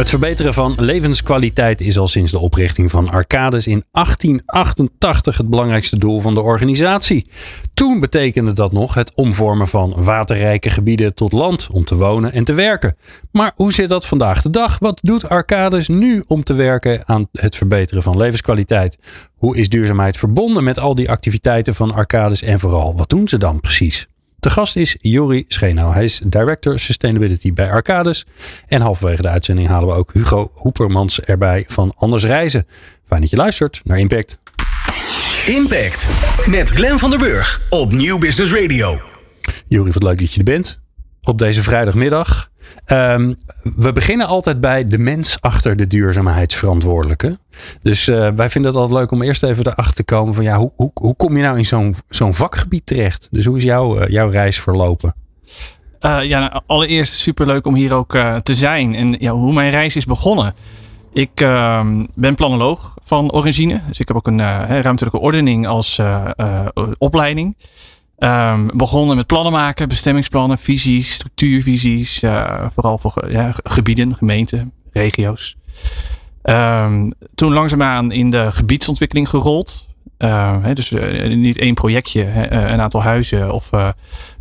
Het verbeteren van levenskwaliteit is al sinds de oprichting van Arcades in 1888 het belangrijkste doel van de organisatie. Toen betekende dat nog het omvormen van waterrijke gebieden tot land om te wonen en te werken. Maar hoe zit dat vandaag de dag? Wat doet Arcades nu om te werken aan het verbeteren van levenskwaliteit? Hoe is duurzaamheid verbonden met al die activiteiten van Arcades en vooral wat doen ze dan precies? De gast is Jori Schenau. Hij is Director Sustainability bij Arcades. En halverwege de uitzending halen we ook Hugo Hoepermans erbij van Anders Reizen. Fijn dat je luistert naar Impact. Impact met Glenn van der Burg op Nieuw Business Radio. Jori, wat leuk dat je er bent. Op deze vrijdagmiddag. Um, we beginnen altijd bij de mens achter de duurzaamheidsverantwoordelijke. Dus uh, wij vinden het altijd leuk om eerst even erachter te komen van ja, hoe, hoe, hoe kom je nou in zo'n zo'n vakgebied terecht? Dus hoe is jouw, uh, jouw reis verlopen? Uh, ja, nou, allereerst superleuk om hier ook te zijn en ja, hoe mijn reis is begonnen. Ik ehm, ben planoloog van origine, dus ik heb ook een ruimtelijke ordening als opleiding. Um, begonnen met plannen maken, bestemmingsplannen, visies, structuurvisies. Uh, vooral voor ja, gebieden, gemeenten, regio's. Um, toen langzaamaan in de gebiedsontwikkeling gerold. Uh, dus uh, niet één projectje, een aantal huizen of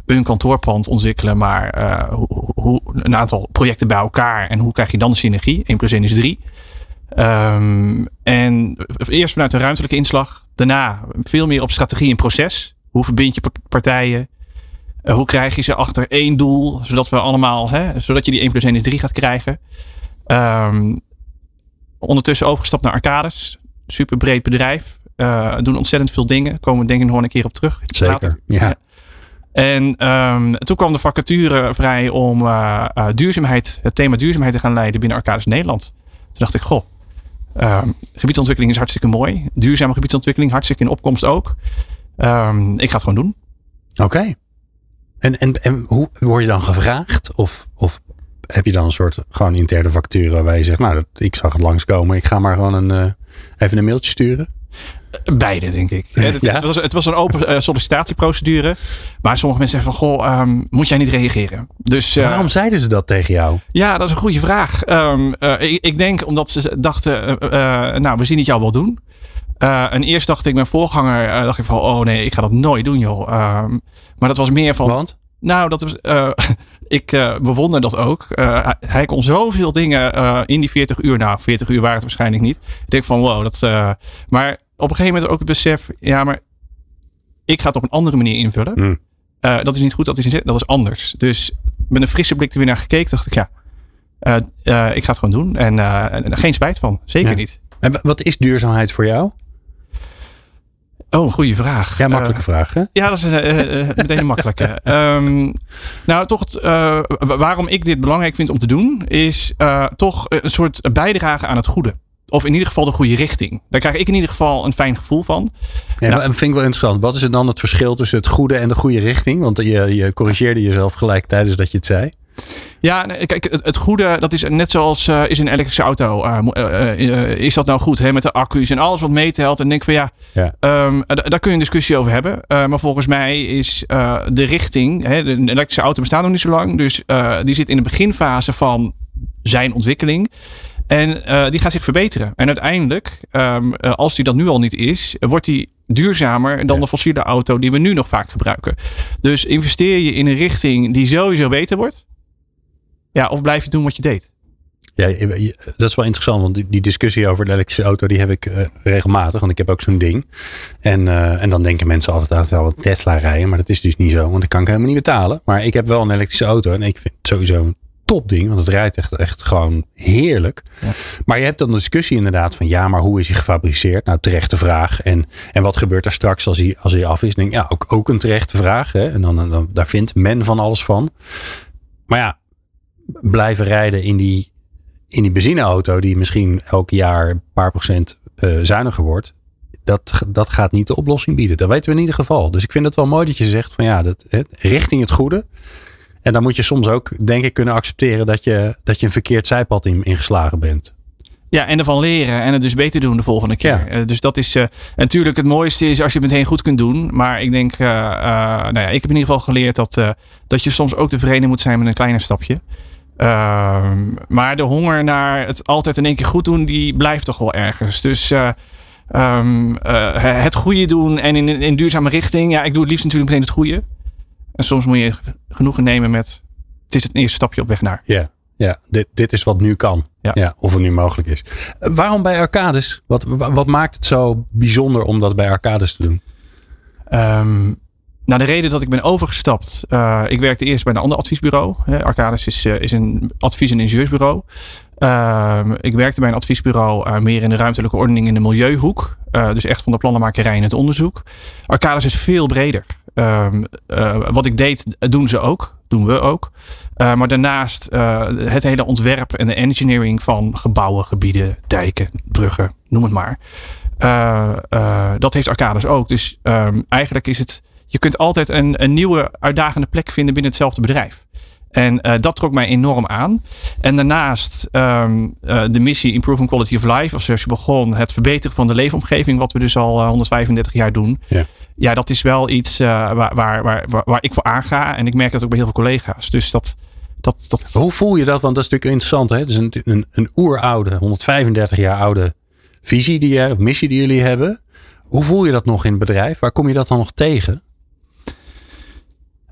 een kantoorpand ontwikkelen, maar hoe, hoe, een aantal projecten bij elkaar. En hoe krijg je dan de synergie? 1 plus 1 is 3. Um, en eerst vanuit de ruimtelijke inslag. Daarna veel meer op strategie en proces. Hoe verbind je partijen? Uh, hoe krijg je ze achter één doel? Zodat we allemaal, hè, zodat je die 1 plus 1 is 3 gaat krijgen. Um, ondertussen overgestapt naar Arcades. Super breed bedrijf. Uh, doen ontzettend veel dingen. Komen denk ik nog een keer op terug. Zeker, later. ja. En um, toen kwam de vacature vrij om uh, uh, duurzaamheid, het thema duurzaamheid te gaan leiden binnen Arcades Nederland. Toen dacht ik, goh, um, gebiedsontwikkeling is hartstikke mooi. Duurzame gebiedsontwikkeling, hartstikke in opkomst ook. Um, ik ga het gewoon doen. Oké. Okay. En, en, en hoe word je dan gevraagd? Of, of heb je dan een soort gewoon interne factuur waarbij je zegt, nou, dat, ik zag het langskomen, ik ga maar gewoon een, uh, even een mailtje sturen? Beide, denk ik. Het, ja? het, was, het was een open uh, sollicitatieprocedure. Maar sommige mensen zeggen van, goh, um, moet jij niet reageren? Dus, uh, Waarom zeiden ze dat tegen jou? Ja, dat is een goede vraag. Um, ik, ik, denk omdat ze dachten, nou, we zien het jou wel doen. Uh, en eerst dacht ik, mijn voorganger, uh, dacht ik van, oh nee, ik ga dat nooit doen, joh. Uh, maar dat was meer van. Want? Nou, dat was. ik bewonder dat ook. hij kon zoveel dingen in die 40 uur. Nou, 40 uur waren het waarschijnlijk niet. Ik denk van, wow, dat. maar op een gegeven moment ook het besef, ja, maar ik ga het op een andere manier invullen. Hmm. dat is niet goed, dat is, niet, dat is anders. Dus met een frisse blik er weer naar gekeken, dacht ik, ja, ik ga het gewoon doen. En, en geen spijt van, zeker ja. niet. En wat is duurzaamheid voor jou? Oh, goede vraag. Ja, makkelijke uh, vraag hè? Ja, dat is uh, meteen een makkelijke. um, nou, toch het, uh, waarom ik dit belangrijk vind om te doen, is toch een soort bijdrage aan het goede. Of in ieder geval de goede richting. Daar krijg ik in ieder geval een fijn gevoel van. Ja, nou, vind ik wel interessant. Wat is er dan het verschil tussen het goede en de goede richting? Want je, je corrigeerde jezelf gelijk tijdens dat je het zei. Ja, kijk, het, het, goede, dat is net zoals uh, is een elektrische auto. Uh, uh, is dat nou goed hè, met de accu's en alles wat meetelt? En denk van ja, ja. Um, daar kun je een discussie over hebben. maar volgens mij is de richting, hè, de elektrische auto bestaat nog niet zo lang. Dus die zit in de beginfase van zijn ontwikkeling. En die gaat zich verbeteren. En uiteindelijk, um, als die dat nu al niet is, wordt die duurzamer dan ja. de fossiele auto die we nu nog vaak gebruiken. Dus investeer je in een richting die sowieso beter wordt. Ja, of blijf je doen wat je deed? Ja, dat is wel interessant, want die, discussie over de elektrische auto, die heb ik uh, regelmatig, want ik heb ook zo'n ding. En, uh, en dan denken mensen altijd aan het Tesla rijden, maar dat is dus niet zo, want dat kan ik helemaal niet betalen. Maar ik heb wel een elektrische auto en ik vind het sowieso een topding, want het rijdt echt, echt gewoon heerlijk. Ja. Maar je hebt dan een discussie inderdaad van, ja, maar hoe is hij gefabriceerd? Nou, terechte vraag. En, en wat gebeurt er straks als hij, als hij af is? Denk, ja, ook, ook een terechte vraag. Hè? En dan, dan, daar vindt men van alles van. Maar ja, blijven rijden in die, in die benzineauto, die misschien elk jaar een paar procent uh, zuiniger wordt. dat, dat gaat niet de oplossing bieden. Dat weten we in ieder geval. Dus ik vind het wel mooi dat je zegt van ja, dat, hè, richting het goede. En dan moet je soms ook, denk ik, kunnen accepteren dat je, dat je een verkeerd zijpad in, ingeslagen bent. Ja, en ervan leren en het dus beter doen de volgende keer. Ja. Uh, dus dat is uh, natuurlijk het mooiste is als je het meteen goed kunt doen. Maar ik denk, uh, nou ja, ik heb in ieder geval geleerd dat, dat je soms ook tevreden moet zijn met een kleiner stapje. Ehm, maar de honger naar het altijd in één keer goed doen, die blijft toch wel ergens. Dus um, het goede doen en in een duurzame richting. Ja, ik doe het liefst natuurlijk meteen het goede. En soms moet je genoegen nemen met, het is het eerste stapje op weg naar. Ja. Ja, dit, dit is wat nu kan. Ja. ja of het nu mogelijk is. Uh, waarom bij Arcades? Wat, wat maakt het zo bijzonder om dat bij Arcades te doen? Um, nou, de reden dat ik ben overgestapt. Uh, ik werkte eerst bij een ander adviesbureau. Hè. Arcades is, uh, is een advies- en ingenieursbureau. Uh, ik werkte bij een adviesbureau meer in de ruimtelijke ordening in de milieuhoek. dus echt van de plannenmakerij en het onderzoek. Arcades is veel breder. Ehm, wat ik deed, doen ze ook. Doen we ook. Maar daarnaast het hele ontwerp en de engineering van gebouwen, gebieden, dijken, bruggen, noem het maar. Dat heeft Arcades ook. Dus um, eigenlijk is het. Je kunt altijd een, een nieuwe uitdagende plek vinden binnen hetzelfde bedrijf. En uh, dat trok mij enorm aan. En daarnaast um, uh, de missie Improving Quality of Life, of zoals je begon, het verbeteren van de leefomgeving, wat we dus al uh, 135 jaar doen. Ja. ja, dat is wel iets waar, waar, waar, waar, ik voor aanga. En ik merk dat ook bij heel veel collega's. Dus dat. Dat, dat... Hoe voel je dat? Want dat is natuurlijk interessant. Hè? Het is een, een, een oeroude, 135 jaar oude visie die je, of missie die jullie hebben. Hoe voel je dat nog in het bedrijf? Waar kom je dat dan nog tegen?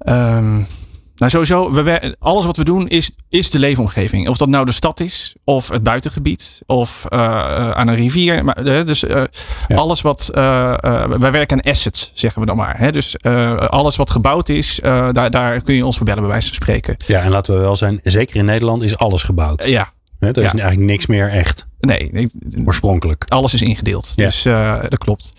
Um, nou, sowieso, we, alles wat we doen is, is de leefomgeving. Of dat nou de stad is, of het buitengebied, of uh, aan een rivier. Maar, uh, dus ja. alles wat. wij werken aan assets, zeggen we dan maar. Hè? Dus alles wat gebouwd is, daar, daar kun je ons voor bellen, bij wijze van spreken. Ja, en laten we wel zijn, zeker in Nederland is alles gebouwd. ja. Hè? Er is Ja. eigenlijk niks meer echt, Nee, ik- oorspronkelijk. alles is ingedeeld. Ja. Dus eh, dat klopt.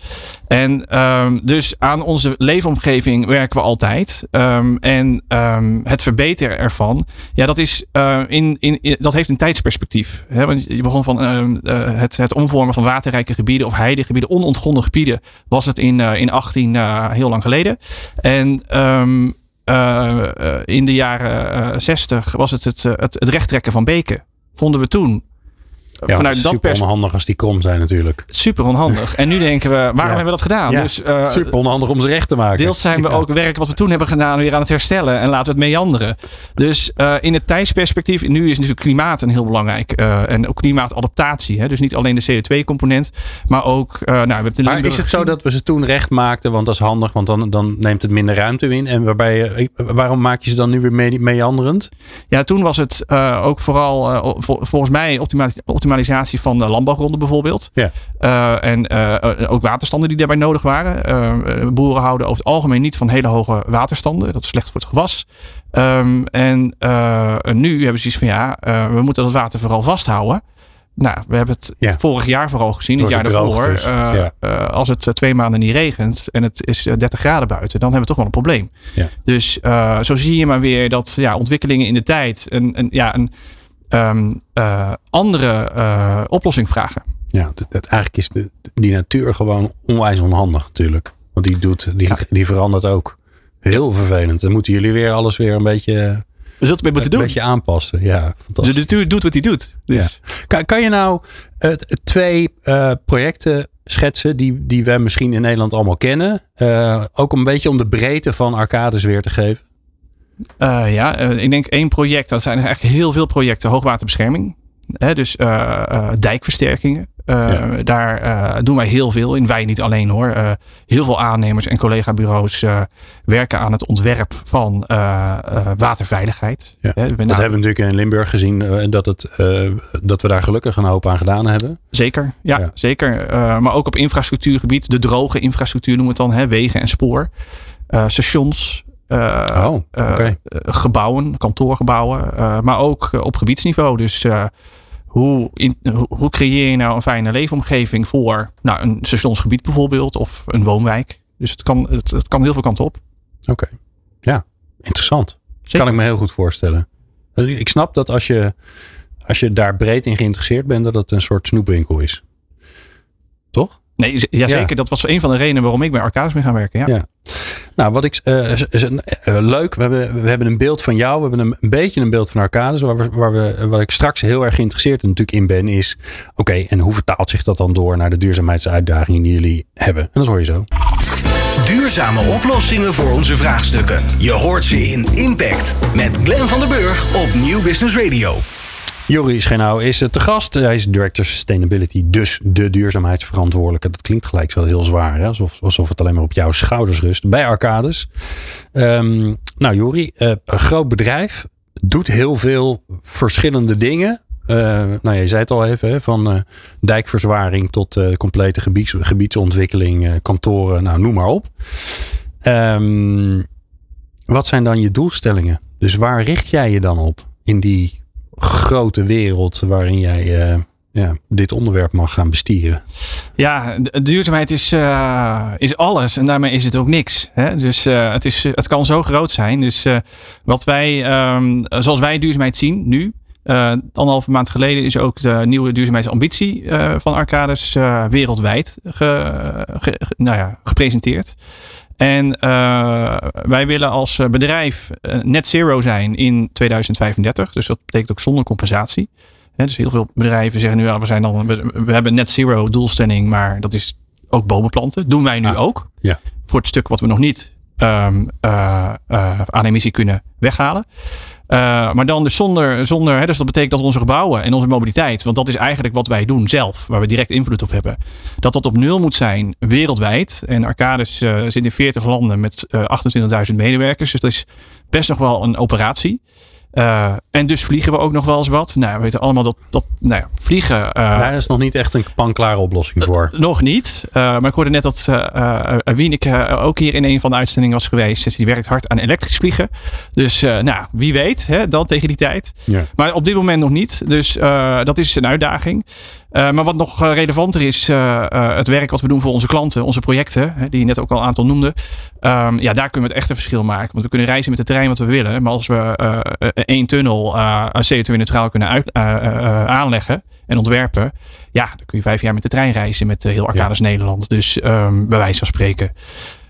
En ehm, dus aan onze leefomgeving werken we altijd. Ehm, en ehm, het verbeteren ervan, ja, dat, is, eh, in, in, in- dat heeft een tijdsperspectief. Hè? Want je begon van eh, het, het omvormen van waterrijke gebieden of heidegebieden, onontgonnen gebieden, was het in, in 18 eh, heel lang geleden. En in de jaren eh, 60 was het het, het het rechttrekken van beken. Vonden we toen. Ja, vanuit dat super onhandig als die krom zijn natuurlijk. super onhandig. En nu denken we, waarom hebben we dat gedaan? Ja, Dus eh, super onhandig om ze recht te maken. deels zijn we ook werk wat we toen hebben gedaan weer aan het herstellen. En laten we het meanderen. Dus eh, in het tijdsperspectief, nu is natuurlijk klimaat een heel belangrijk. eh, en ook klimaatadaptatie. Hè? Dus niet alleen de CO2-component, maar ook... nou, we hebben de Maar Limburg is het zo dat we ze toen recht maakten? Want dat is handig, want dan, dan neemt het minder ruimte in. En waarbij waarom maak je ze dan nu weer me- meanderend? Ja, toen was het ook vooral vol- volgens mij optima- optimalisatie van de landbouwgronden bijvoorbeeld. Ja. Eh, en eh, ook waterstanden die daarbij nodig waren. Eh, boeren houden over het algemeen niet van hele hoge waterstanden. Dat is slecht voor het gewas. Ehm, en nu hebben ze iets van ja, we moeten dat water vooral vasthouden. Nou, we hebben het Ja. vorig jaar vooral gezien, het jaar daarvoor. dus, ja. als het twee maanden niet regent en het is eh, 30 graden buiten, dan hebben we toch wel een probleem. Ja. Dus zo zie je maar weer dat ja, ontwikkelingen in de tijd een, een, ja, een ehm, eh, andere eh, oplossing vragen. Ja, eigenlijk is de, die natuur gewoon onwijs onhandig natuurlijk. Want die, doet, die, die verandert ook. Heel vervelend. Dan moeten jullie weer alles weer een beetje, We het mee moeten een doen. beetje aanpassen. Ja, De fantastisch. natuur doet wat hij doet. Dus. Kan, kan je nou eh, twee projecten schetsen die, die wij misschien in Nederland allemaal kennen? Ook een beetje om de breedte van Arcades weer te geven. Eh, ja, eh, ik denk één project. Dat zijn eigenlijk heel veel projecten. Hoogwaterbescherming. Hè, dus eh, dijkversterkingen. Ja. Daar doen wij heel veel in. Wij niet alleen hoor. Heel veel aannemers en collega-bureaus werken aan het ontwerp van waterveiligheid. Ja. Hè, Dat nou, hebben we natuurlijk in Limburg gezien. dat, het, dat we daar gelukkig een hoop aan gedaan hebben. Zeker, ja, Ja. zeker. Maar ook op infrastructuurgebied, de droge infrastructuur noemen we het dan, hè, wegen en spoor, stations, Oh, eh, eh, gebouwen, kantoorgebouwen, eh, maar ook eh, op gebiedsniveau. Dus eh, hoe, in, hoe, creëer je nou een fijne leefomgeving voor nou, een stationsgebied bijvoorbeeld of een woonwijk? Dus het kan, het, het kan heel veel kanten op. Oké. Ja, interessant. Zeker. Kan ik me heel goed voorstellen. Eh, Ik snap dat als je, als je daar breed in geïnteresseerd bent, dat het een soort snoepwinkel is. Toch? Nee, z- ja, zeker. Dat was een van de redenen waarom ik bij Arcades ben gaan werken. Ja. Ja. Nou, wat ik eh, is, een, eh, leuk. We hebben, we hebben een beeld van jou. We hebben een, een beetje een beeld van Arcades. Waar we, waar we, wat ik straks heel erg geïnteresseerd natuurlijk in ben, is: oké, en hoe vertaalt zich dat dan door naar de duurzaamheidsuitdagingen die jullie hebben? En dat hoor je zo. Duurzame oplossingen voor onze vraagstukken. Je hoort ze in Impact met Glenn van der Burg op Nieuw Business Radio. Joris Schenau is eh, te gast. Hij is Director Sustainability, dus de duurzaamheidsverantwoordelijke. Dat klinkt gelijk zo heel zwaar, hè? Alsof, alsof het alleen maar op jouw schouders rust. Bij Arcades. Ehm, nou, Jori, eh, een groot bedrijf. Doet heel veel verschillende dingen. Eh, nou, je zei het al even, hè, van dijkverzwaring tot complete gebieds, gebiedsontwikkeling, kantoren, nou, noem maar op. Ehm, wat zijn dan je doelstellingen? Dus waar richt jij je dan op in die grote wereld waarin jij eh, ja, dit onderwerp mag gaan bestieren? Ja, duurzaamheid is, eh, is alles en daarmee is het ook niks. Hè? Dus eh, het, is, het kan zo groot zijn. Dus wat wij, ehm, zoals wij duurzaamheid zien nu, anderhalve maand geleden is ook de nieuwe duurzaamheidsambitie van Arcades wereldwijd ge- ge- nou ja, gepresenteerd. En eh, wij willen als bedrijf eh, net zero zijn in 2035. Dus dat betekent ook zonder compensatie. Dus heel veel bedrijven zeggen nu, ja, we, zijn dan, we, we hebben net zero doelstelling, maar dat is ook bomen planten. Doen wij nu Ah, ook. ja. Voor het stuk wat we nog niet ehm, eh, eh, aan emissie kunnen weghalen. Eh, maar dan dus zonder, zonder hè, dus dat betekent dat onze gebouwen en onze mobiliteit, want dat is eigenlijk wat wij doen zelf, waar we direct invloed op hebben, dat dat op nul moet zijn wereldwijd. En Arcades eh, zit in 40 landen met eh 28.000 medewerkers, dus dat is best nog wel een operatie. Eh, en dus vliegen we ook nog wel eens wat. Nou, we weten allemaal dat, dat nou ja, vliegen. eh, Daar is nog niet echt een panklare oplossing voor. nog niet. Eh, maar ik hoorde net dat uh, uh, Wieneke uh, ook hier in een van de uitzendingen was geweest. Dus die werkt hard aan elektrisch vliegen. Dus uh, nou, wie weet, hè, dan tegen die tijd. Ja. Maar op dit moment nog niet. Dus uh, dat is een uitdaging. Uh, maar wat nog relevanter is, uh, het werk wat we doen voor onze klanten, onze projecten, hè, die je net ook al een aantal noemde. Um, ja, daar kunnen we het echt een verschil maken. Want we kunnen reizen met de trein wat we willen. Maar als we één tunnel CO2-neutraal kunnen uit, aanleggen en ontwerpen, ja, dan kun je vijf jaar met de trein reizen met heel Arcades ja. Nederland. Dus um, bij wijze van spreken.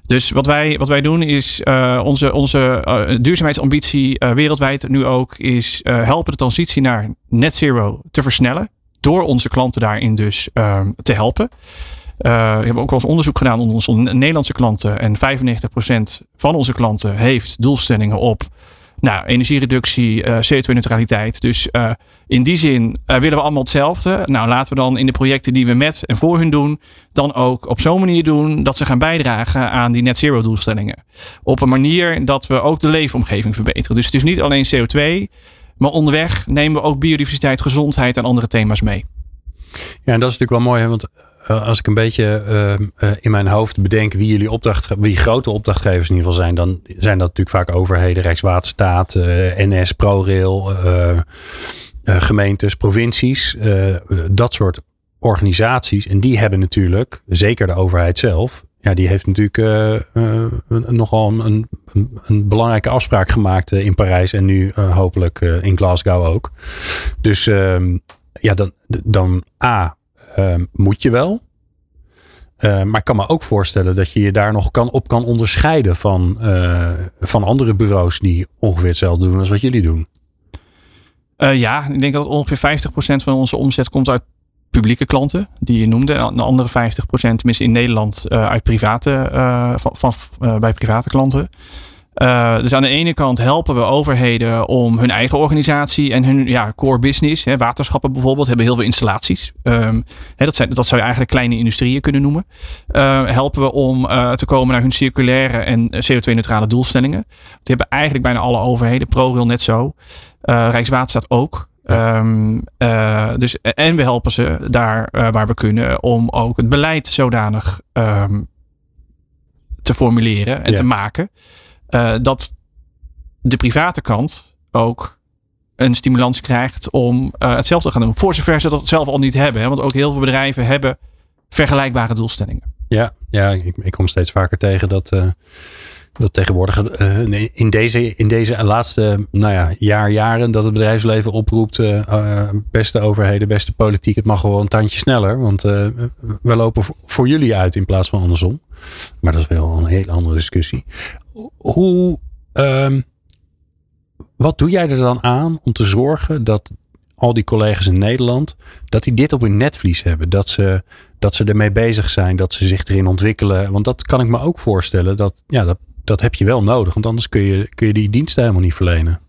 Dus wat wij, wat wij doen is uh, onze, onze uh, duurzaamheidsambitie uh, wereldwijd nu ook is helpen de transitie naar net zero te versnellen. Door onze klanten daarin dus ehm, te helpen. we hebben ook wel eens onderzoek gedaan onder onze Nederlandse klanten. En 95% van onze klanten heeft doelstellingen op nou, energiereductie, uh, CO2-neutraliteit. Dus uh, in die zin willen we allemaal hetzelfde. Nou, laten we dan in de projecten die we met en voor hun doen, dan ook op zo'n manier doen dat ze gaan bijdragen aan die net zero doelstellingen. Op een manier dat we ook de leefomgeving verbeteren. Dus het is niet alleen CO2, maar onderweg nemen we ook biodiversiteit, gezondheid en andere thema's mee. Ja, en dat is natuurlijk wel mooi, hè? want uh, als ik een beetje uh, uh, in mijn hoofd bedenk wie jullie opdracht, wie grote opdrachtgevers in ieder geval zijn, dan zijn dat natuurlijk vaak overheden, Rijkswaterstaat, NS, ProRail, gemeentes, provincies, dat soort organisaties. En die hebben natuurlijk, zeker de overheid zelf, ja, die heeft natuurlijk nogal een, een, belangrijke afspraak gemaakt in Parijs en nu hopelijk in Glasgow ook. Dus ehm, ja, dan, dan A, uh, moet je wel. Maar ik kan me ook voorstellen dat je je daar nog kan, op kan onderscheiden van, van andere bureaus die ongeveer hetzelfde doen als wat jullie doen. Ja, ik denk dat ongeveer 50% van onze omzet komt uit publieke klanten die je noemde. En de andere 50% tenminste in Nederland uh, uit private, uh, van, van bij private klanten. Dus aan de ene kant helpen we overheden om hun eigen organisatie en hun ja, core business, hè, waterschappen bijvoorbeeld, hebben heel veel installaties. Um, hè, dat, zijn, dat zou je eigenlijk kleine industrieën kunnen noemen. Helpen we om te komen naar hun circulaire en CO2-neutrale doelstellingen. Die hebben eigenlijk bijna alle overheden, ProRail net zo, Rijkswaterstaat ook. Um, dus, en we helpen ze daar waar we kunnen om ook het beleid zodanig um, te formuleren en Ja. te maken. Uh, dat de private kant ook een stimulans krijgt om hetzelfde te gaan doen. Voor zover ze dat zelf al niet hebben. Hè? Want ook heel veel bedrijven hebben vergelijkbare doelstellingen. Ja, ja ik, ik kom steeds vaker tegen dat, dat tegenwoordig uh, in, deze, in deze laatste nou ja, jaar, jaren dat het bedrijfsleven oproept, uh, beste overheden, beste politiek, het mag gewoon een tandje sneller, want we lopen voor jullie uit in plaats van andersom. Maar dat is wel een hele andere discussie. Hoe, um, wat doe jij er dan aan om te zorgen dat al die collega's in Nederland, dat die dit op hun netvlies hebben? Dat ze, dat ze ermee bezig zijn, dat ze zich erin ontwikkelen. Want dat kan ik me ook voorstellen, dat, ja, dat, dat heb je wel nodig, want anders kun je, kun je die diensten helemaal niet verlenen.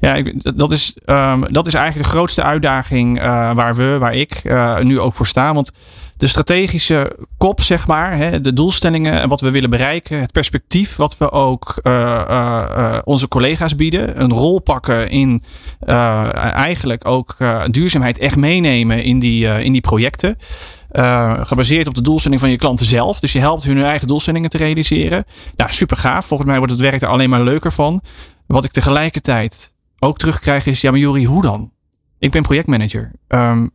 Ja, dat, is, um, dat is eigenlijk de grootste uitdaging uh, waar we, waar ik uh, nu ook voor sta. Want de strategische kop, zeg maar, hè, de doelstellingen en wat we willen bereiken, het perspectief wat we ook uh, onze collega's bieden, een rol pakken in eigenlijk ook duurzaamheid echt meenemen in die, in die projecten. Gebaseerd op de doelstelling van je klanten zelf. Dus je helpt hun hun eigen doelstellingen te realiseren. Nou, super gaaf. Volgens mij wordt het werk er alleen maar leuker van. Wat ik tegelijkertijd ook terugkrijg is, ja maar Jori, hoe dan? Ik ben projectmanager. Um,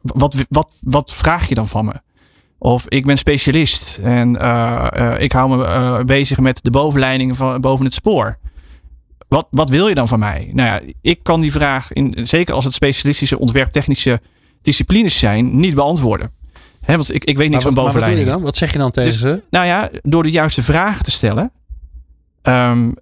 wat, wat, wat vraag je dan van me? Of ik ben specialist en uh, uh, ik hou me bezig met de bovenleidingen van boven het spoor. Wat, wat wil je dan van mij? Nou ja, ik kan die vraag, in, zeker als het specialistische ontwerptechnische disciplines zijn, niet beantwoorden. He, want ik, ik weet niks van bovenleidingen. Wat, dan? wat zeg je dan tegen dus, ze? Nou ja, door de juiste vragen te stellen. Um,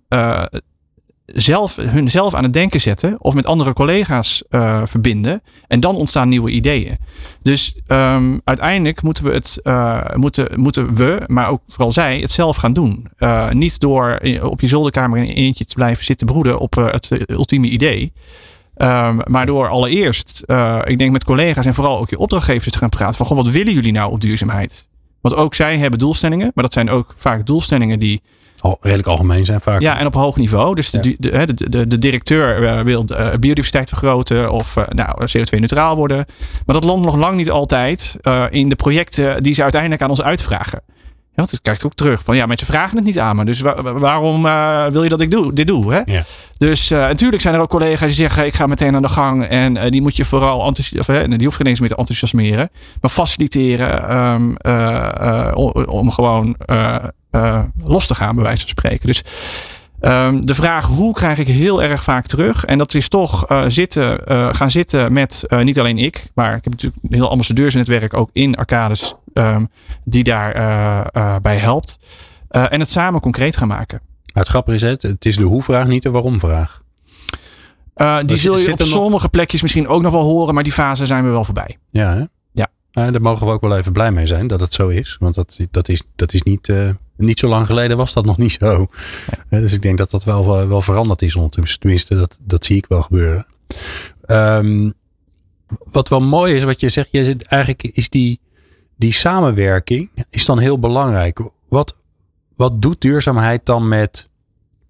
zelf, hun zelf aan het denken zetten of met andere collega's uh, verbinden. En dan ontstaan nieuwe ideeën. Dus um, uiteindelijk moeten we het, uh, moeten, moeten we, maar ook vooral zij, het zelf gaan doen. Niet door op je zolderkamer in eentje te blijven zitten broeden op het ultieme idee. Um, maar door allereerst, ik denk met collega's en vooral ook je opdrachtgevers te gaan praten van, goh, wat willen jullie nou op duurzaamheid? Want ook zij hebben doelstellingen, maar dat zijn ook vaak doelstellingen die al, redelijk algemeen zijn vaak. Ja, en op hoog niveau. Dus de, de, de, de, directeur uh, wil uh, biodiversiteit vergroten of nou, CO2-neutraal worden. Maar dat landt nog lang niet altijd in de projecten die ze uiteindelijk aan ons uitvragen. Ja, want krijg ik ook terug van ja, mensen vragen het niet aan me. Dus waarom wil je dat ik doe, dit doe? Hè? Ja. Dus natuurlijk zijn er ook collega's die zeggen: ik ga meteen aan de gang. En die moet je vooral enthousiasmeren. Die hoeft geen eens meer te enthousiasmeren. Maar faciliteren um, om gewoon los te gaan, bij wijze van spreken. Dus um, de vraag hoe krijg ik heel erg vaak terug. En dat is toch uh, zitten, uh, gaan zitten met niet alleen ik, maar ik heb natuurlijk een heel ambassadeursnetwerk ook in Arcades um, die daarbij bij helpt. en het samen concreet gaan maken. Maar het grappige is, het, het is de hoe-vraag, niet de waarom-vraag. Die zul je op sommige plekjes misschien ook nog wel horen, maar die fase zijn we wel voorbij. Ja, hè? ja. Daar mogen we ook wel even blij mee zijn dat het zo is. Want dat, dat, is, dat is niet, niet zo lang geleden was dat nog niet zo. Ja. Dus ik denk dat dat wel, wel veranderd is ondertussen. Tenminste, dat, dat zie ik wel gebeuren. Um, wat wel mooi is, wat je zegt, je zegt eigenlijk is die, die samenwerking is dan heel belangrijk. Wat, wat doet duurzaamheid dan met,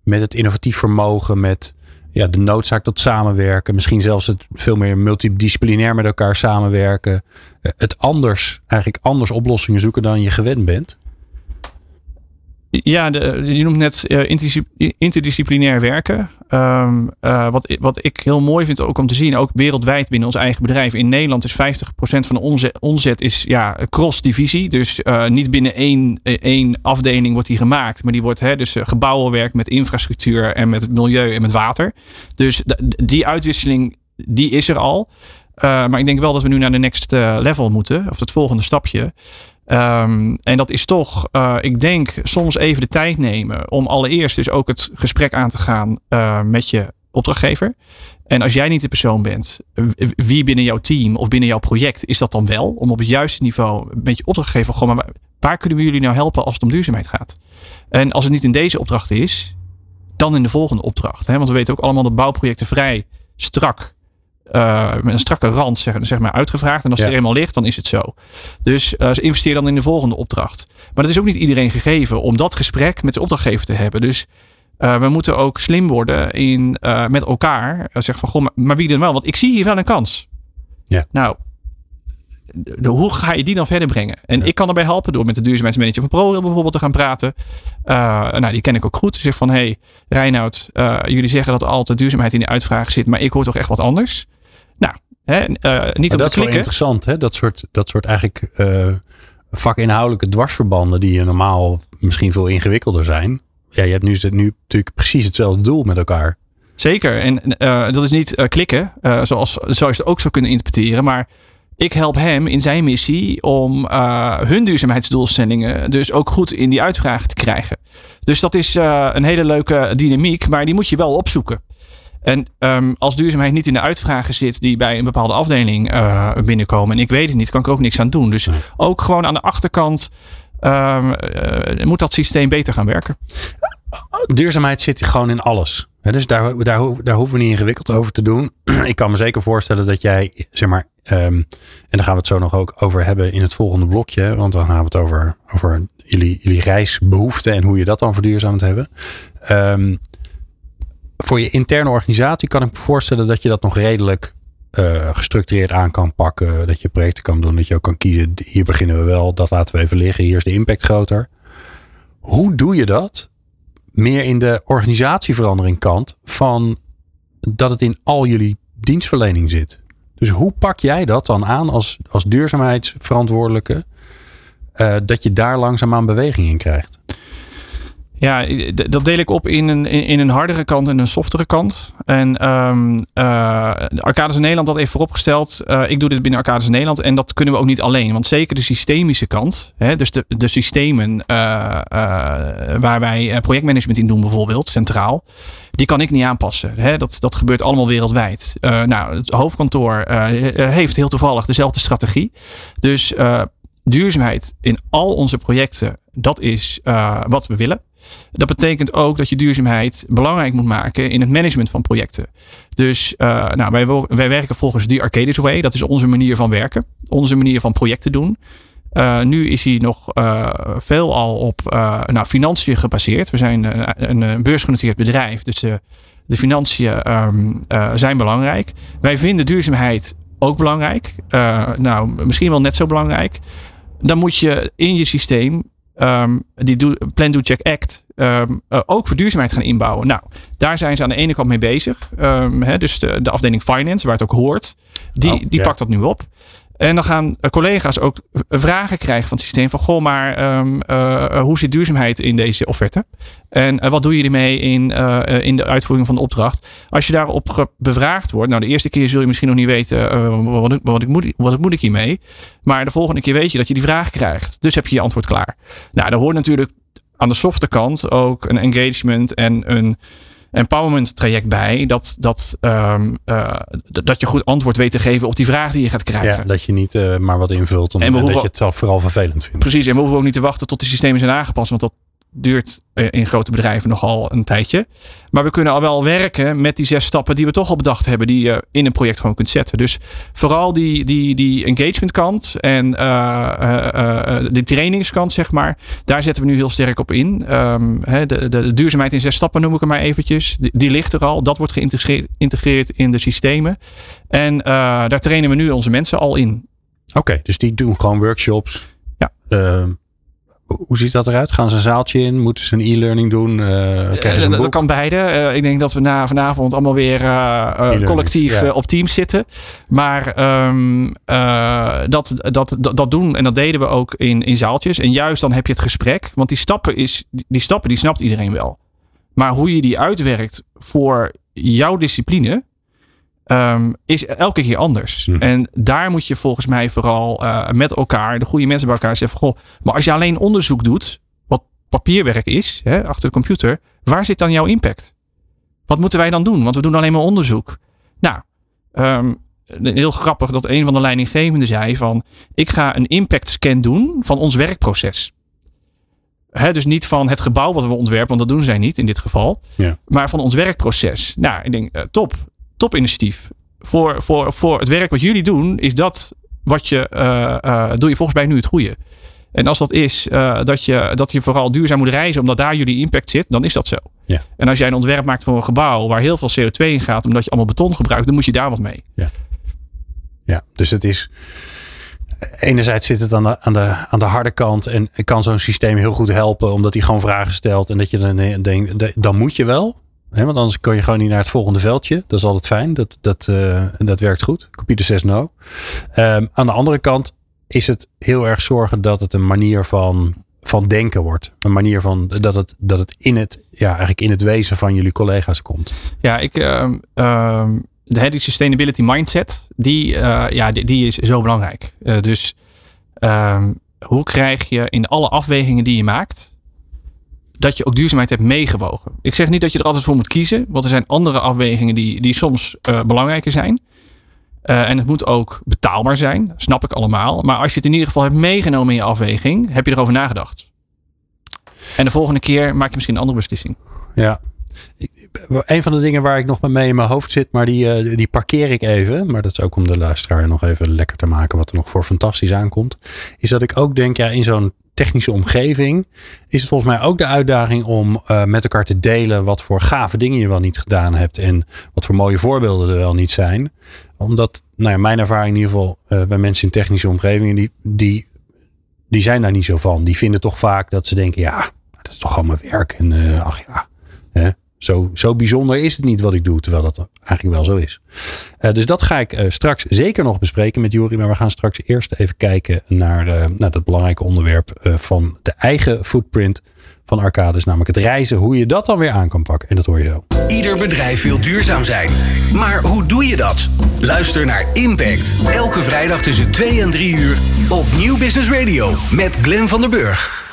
met het innovatief vermogen, met ja, de noodzaak tot samenwerken, misschien zelfs het veel meer multidisciplinair met elkaar samenwerken, het anders, eigenlijk anders oplossingen zoeken dan je gewend bent? Ja, de, je noemt net uh, interdisciplinair werken. Um, uh, wat, wat ik heel mooi vind ook om te zien, ook wereldwijd binnen ons eigen bedrijf. In Nederland is 50% van de omzet, is ja, cross-divisie. Dus uh, niet binnen één, één afdeling wordt die gemaakt. Maar die wordt hè, dus gebouwenwerk met infrastructuur en met milieu en met water. Dus die uitwisseling, die is er al. maar ik denk wel dat we nu naar de next level moeten. Of het volgende stapje. Um, en dat is toch, uh, ik denk, soms even de tijd nemen om allereerst dus ook het gesprek aan te gaan uh, met je opdrachtgever. En als jij niet de persoon bent, wie binnen jouw team of binnen jouw project is dat dan wel? Om op het juiste niveau met je opdrachtgever gewoon, maar waar kunnen we jullie nou helpen als het om duurzaamheid gaat? En als het niet in deze opdracht is, dan in de volgende opdracht. Hè? Want we weten ook allemaal dat bouwprojecten vrij strak uh, met een strakke rand zeg, zeg, maar uitgevraagd. En als ja. er eenmaal ligt, dan is het zo. Dus uh, ze investeren dan in de volgende opdracht. Maar dat is ook niet iedereen gegeven om dat gesprek met de opdrachtgever te hebben. Dus uh, we moeten ook slim worden in met elkaar. zeg van, goh, maar, maar, wie dan wel? Want ik zie hier wel een kans. Ja. Nou, de, hoe ga je die dan verder brengen? En ja. ik kan erbij helpen door met de duurzaamheidsmanager van ProRail bijvoorbeeld te gaan praten. nou, die ken ik ook goed. Ze zegt van, hé, hey, Reinoud, jullie zeggen dat altijd duurzaamheid in de uitvraag zit, maar ik hoor toch echt wat anders. Hè, uh, niet maar om dat te klikken. is interessant, hè? Dat soort, dat soort eigenlijk uh, vakinhoudelijke dwarsverbanden die je normaal misschien veel ingewikkelder zijn. ja, je hebt nu, nu natuurlijk precies hetzelfde doel met elkaar. Zeker. En uh, dat is niet klikken, zoals, zoals je het ook zou kunnen interpreteren. Maar ik help hem in zijn missie om hun duurzaamheidsdoelstellingen dus ook goed in die uitvraag te krijgen. Dus dat is een hele leuke dynamiek, maar die moet je wel opzoeken. En um, als duurzaamheid niet in de uitvragen zit die bij een bepaalde afdeling binnenkomen en ik weet het niet, kan ik er ook niks aan doen. Dus ook gewoon aan de achterkant um, moet dat systeem beter gaan werken. Duurzaamheid zit gewoon in alles dus daar, daar, daar hoeven we niet ingewikkeld over te doen. ik kan me zeker voorstellen dat jij, zeg maar, um, en daar gaan we het zo nog ook over hebben in het volgende blokje. Want dan gaan we het over, over jullie, jullie reisbehoeften en hoe je dat dan verduurzaamd hebben. Voor je interne organisatie kan ik me voorstellen dat je dat nog redelijk uh, gestructureerd aan kan pakken. Dat je projecten kan doen, dat je ook kan kiezen. Hier beginnen we wel, dat laten we even liggen. Hier is de impact groter. Hoe doe je dat meer in de organisatieverandering kant van dat het in al jullie dienstverlening zit. Dus hoe pak jij dat dan aan als, als duurzaamheidsverantwoordelijke? Uh, dat je daar langzaamaan beweging in krijgt? Ja, dat deel ik op in een, in een hardere kant en een softere kant. En um, uh, Arcades Nederland had even vooropgesteld. Uh, ik doe dit binnen Arcades Nederland. En dat kunnen we ook niet alleen. Want zeker de systemische kant. Hè, dus de, de systemen uh, waar wij projectmanagement in doen bijvoorbeeld, centraal. Die kan ik niet aanpassen. Hè. Dat, dat gebeurt allemaal wereldwijd. nou, het hoofdkantoor heeft heel toevallig dezelfde strategie. Dus duurzaamheid in al onze projecten, dat is wat we willen. Dat betekent ook dat je duurzaamheid belangrijk moet maken in het management van projecten. Dus uh, nou, wij, wij werken volgens die Arcadis Way. Dat is onze manier van werken. Onze manier van projecten doen. Uh, nu is hij nog uh, veel al op nou, financiën gebaseerd. We zijn een, een beursgenoteerd bedrijf. Dus de financiën um, zijn belangrijk. Wij vinden duurzaamheid ook belangrijk. nou, misschien wel net zo belangrijk. Dan moet je in je systeem um, die do, Plan, Do, Check, Act um, uh, ook voor duurzaamheid gaan inbouwen. Nou, daar zijn ze aan de ene kant mee bezig. Um, hè, dus de, de, afdeling Finance, waar het ook hoort, die, oh, die pakt dat nu op. En dan gaan eh, collega's ook vragen krijgen van het systeem van goh, maar um, uh, hoe zit duurzaamheid in deze offerte? En wat doe je ermee in, in de uitvoering van de opdracht? Als je daarop bevraagd wordt, nou de eerste keer zul je misschien nog niet weten wat, wat, ik moet, wat moet ik hiermee. Maar de volgende keer weet je dat je die vraag krijgt. Dus heb je je antwoord klaar. Nou, daar hoort natuurlijk aan de softe kant ook een engagement en een empowerment traject bij. Dat, dat, um, uh, dat je goed antwoord weet te geven op die vraag die je gaat krijgen. Ja, dat je niet uh, maar wat invult en, en, en dat je het zelf vooral vervelend vindt. Precies, en we hoeven ook niet te wachten tot de systemen zijn aangepast. Want dat duurt eh, in grote bedrijven nogal een tijdje. Maar we kunnen al wel werken met die zes stappen die we toch al bedacht hebben, die je in een project gewoon kunt zetten. Dus vooral die, die, die engagement kant en uh, uh, de trainingskant, zeg maar, daar zetten we nu heel sterk op in. Um, de, de, de, duurzaamheid in zes stappen noem ik er maar eventjes. Die, die ligt er al. Dat wordt geïntegreerd in de systemen. En daar trainen we nu onze mensen al in. Oké, dus die doen gewoon workshops. Ja. Ehm, hoe ziet dat eruit? Gaan ze een zaaltje in? Moeten ze een e-learning doen? Uh, dat kan beide. Uh, ik denk dat we na vanavond allemaal weer uh, collectief ja. op teams zitten. Maar um, dat, dat, dat, dat, doen en dat deden we ook in, in zaaltjes. En juist dan heb je het gesprek. Want die stappen, is, die stappen die snapt iedereen wel. Maar hoe je die uitwerkt voor jouw discipline um, is elke keer anders. Mhm. En daar moet je volgens mij vooral uh, met elkaar, de goede mensen bij elkaar zeggen: Goh, maar als je alleen onderzoek doet, wat papierwerk is, hè, achter de computer, waar zit dan jouw impact? Wat moeten wij dan doen? Want we doen alleen maar onderzoek. Nou, um, heel grappig dat een van de leidinggevenden zei van ik ga een impact scan doen van ons werkproces. He, dus niet van het gebouw wat we ontwerpen, want dat doen zij niet in dit geval. Ja. Maar van ons werkproces. Nou, ik denk, uh, top topinitiatief. Voor, voor, voor het werk wat jullie doen, is dat wat je, uh, uh, doe je volgens mij nu het goede. En als dat is uh, dat, je, dat je vooral duurzaam moet reizen, omdat daar jullie impact zit, dan is dat zo. Ja. En als jij een ontwerp maakt voor een gebouw waar heel veel CO2 in gaat, omdat je allemaal beton gebruikt, dan moet je daar wat mee. Ja, ja dus het is. Enerzijds zit het aan de, aan, de, aan de harde kant en kan zo'n systeem heel goed helpen, omdat hij gewoon vragen stelt en dat je dan denkt, dan moet je wel want anders kan je gewoon niet naar het volgende veldje. Dat is altijd fijn. Dat, dat, uh, dat werkt goed. Computer says no. Um, aan de andere kant is het heel erg zorgen dat het een manier van van denken wordt. Een manier van dat het, dat het in het, ja, eigenlijk in het wezen van jullie collega's komt. Ja, ik, ehm, ehm, de die sustainability mindset, die, eh, ja, die, die, is zo belangrijk. Uh, dus ehm, hoe krijg je in alle afwegingen die je maakt, dat je ook duurzaamheid hebt meegewogen? Ik zeg niet dat je er altijd voor moet kiezen, want er zijn andere afwegingen die, die soms uh, belangrijker zijn. en het moet ook betaalbaar zijn, snap ik allemaal. Maar als je het in ieder geval hebt meegenomen in je afweging, heb je erover nagedacht. En de volgende keer maak je misschien een andere beslissing. Ja, een van de dingen waar ik nog mee in mijn hoofd zit, maar die, eh, die parkeer ik even. Maar dat is ook om de luisteraar nog even lekker te maken wat er nog voor fantastisch aankomt. Is dat ik ook denk, ja, in zo'n technische omgeving is het volgens mij ook de uitdaging om uh, met elkaar te delen wat voor gave dingen je wel niet gedaan hebt en wat voor mooie voorbeelden er wel niet zijn. Omdat, nou ja, mijn ervaring in ieder geval uh, bij mensen in technische omgevingen, die, die, die zijn daar niet zo van. Die vinden toch vaak dat ze denken, ja, dat is toch gewoon mijn werk. En uh, ach ja, zo, zo bijzonder is het niet wat ik doe, terwijl dat eigenlijk wel zo is. Uh, dus dat ga ik uh, straks zeker nog bespreken met Jori. Maar we gaan straks eerst even kijken naar, uh, naar dat belangrijke onderwerp van de eigen footprint van Arcades. Namelijk het reizen, hoe je dat dan weer aan kan pakken. En dat hoor je zo. Ieder bedrijf wil duurzaam zijn. Maar hoe doe je dat? Luister naar Impact. Elke vrijdag tussen 2 en 3 uur op Nieuw Business Radio. Met Glenn van der Burg.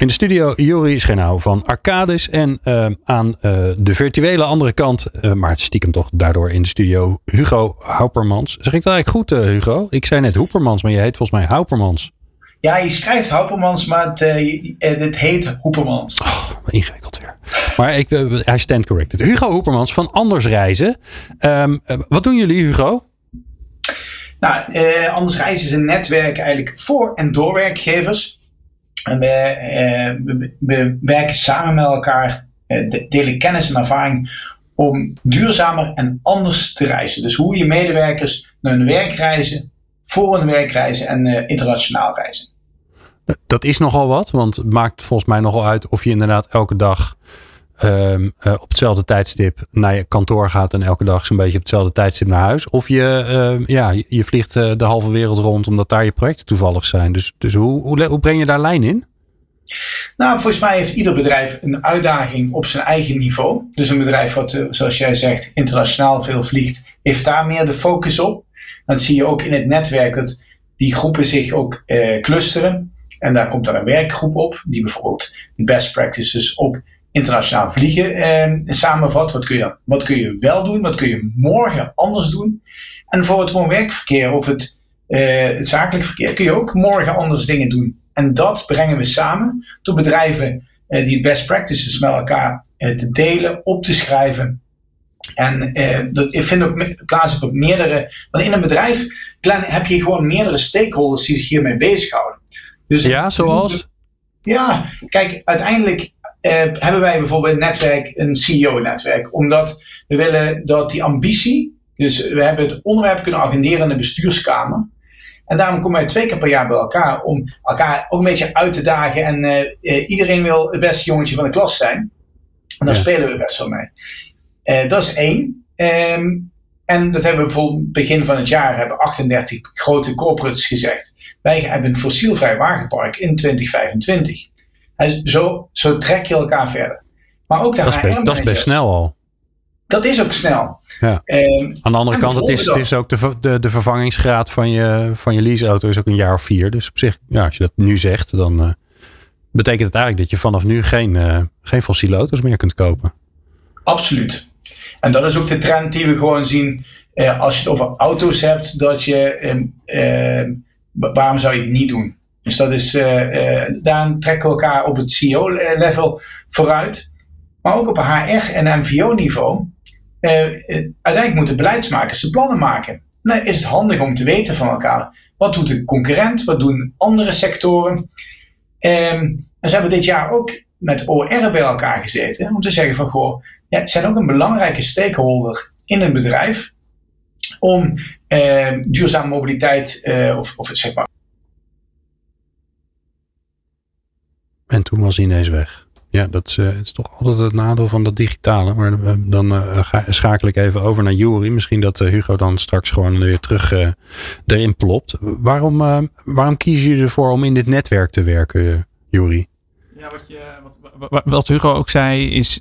In de studio Jori Schenau van Arcades. En uh, aan uh, de virtuele andere kant, uh, maar het stiekem toch daardoor in de studio, Hugo Haupermans. Zeg ik dat eigenlijk goed, Hugo? Ik zei net Hoepermans, maar je heet volgens mij Haupermans. Ja, je schrijft Haupermans, maar het, het heet Hoepermans. Oh, ingewikkeld weer. Maar ik, hij stand corrected. Hugo Hoepermans van Anders Reizen. Um, wat doen jullie, Hugo? Nou, Anders Reizen is een netwerk eigenlijk voor en door werkgevers. En we, eh, we, we, werken samen met elkaar, eh, delen kennis en ervaring om duurzamer en anders te reizen. Dus hoe je medewerkers naar hun werk reizen, voor hun werk reizen en uh, internationaal reizen. Dat is nogal wat, want het maakt volgens mij nogal uit of je inderdaad elke dag um, uh, op hetzelfde tijdstip naar je kantoor gaat en elke dag zo'n beetje op hetzelfde tijdstip naar huis. Of je, uh, ja, je vliegt uh, de halve wereld rond omdat daar je projecten toevallig zijn. Dus, dus hoe, hoe, breng je daar lijn in? Nou, volgens mij heeft ieder bedrijf een uitdaging op zijn eigen niveau. Dus een bedrijf wat, zoals jij zegt, internationaal veel vliegt, heeft daar meer de focus op. Dan zie je ook in het netwerk dat die groepen zich ook clusteren. En daar komt dan een werkgroep op, die bijvoorbeeld best practices op internationaal vliegen eh, samenvat. Wat kun, je, wat kun je wel doen? Wat kun je morgen anders doen? En voor het woon-werkverkeer of het, het zakelijk verkeer kun je ook morgen anders dingen doen. En dat brengen we samen door bedrijven uh, die best practices met elkaar uh, te delen, op te schrijven. En dat vindt ook plaats op meerdere. Want in een bedrijf heb je gewoon meerdere stakeholders die zich hiermee bezighouden. Dus ja, zoals? Ja, kijk, uiteindelijk hebben wij bijvoorbeeld een netwerk, een CEO-netwerk. Omdat we willen dat die ambitie, dus we hebben het onderwerp kunnen agenderen in de bestuurskamer. En daarom komen wij twee keer per jaar bij elkaar om elkaar ook een beetje uit te dagen. En uh, uh, iedereen wil het beste jongetje van de klas zijn. En daar ja. spelen we best wel mee. dat is één. Um, en dat hebben we bijvoorbeeld begin van het jaar hebben 38 grote corporates gezegd. Wij hebben een fossielvrij wagenpark in 2025. Zo, zo trek je elkaar verder. Maar ook de dat, is best, dat is best snel al. Dat is ook snel. Ja. Um, Aan de andere kant, het is, het is ook de, de, de vervangingsgraad van je, van je leaseauto is ook een jaar of vier. Dus op zich, ja, als je dat nu zegt, dan uh, betekent het eigenlijk dat je vanaf nu geen, uh, geen fossiele auto's meer kunt kopen. Absoluut. En dat is ook de trend die we gewoon zien. Uh, als je het over auto's hebt, dat je, waarom zou je het niet doen? Dus dat is, uh, daar trekken we elkaar op het CEO-level vooruit. Maar ook op HR- en MVO-niveau. Uh, uiteindelijk moeten beleidsmakers de plannen maken. Dan is het handig om te weten van elkaar. Wat doet de concurrent? Wat doen andere sectoren? Um, en ze hebben dit jaar ook met OR bij elkaar gezeten. Om te zeggen van, goh, ja, zijn ook een belangrijke stakeholder in een bedrijf. Om duurzame mobiliteit, uh, of, of zeg maar, En toen was hij ineens weg. Ja, dat is, het is toch altijd het nadeel van dat digitale. Maar uh, dan ga, schakel ik even over naar Jury. Misschien dat Hugo dan straks gewoon weer terug erin plopt. Waarom, waarom kiezen jullie ervoor om in dit netwerk te werken, Juri. Ja, wat, je, wat, wat, Hugo ook zei is...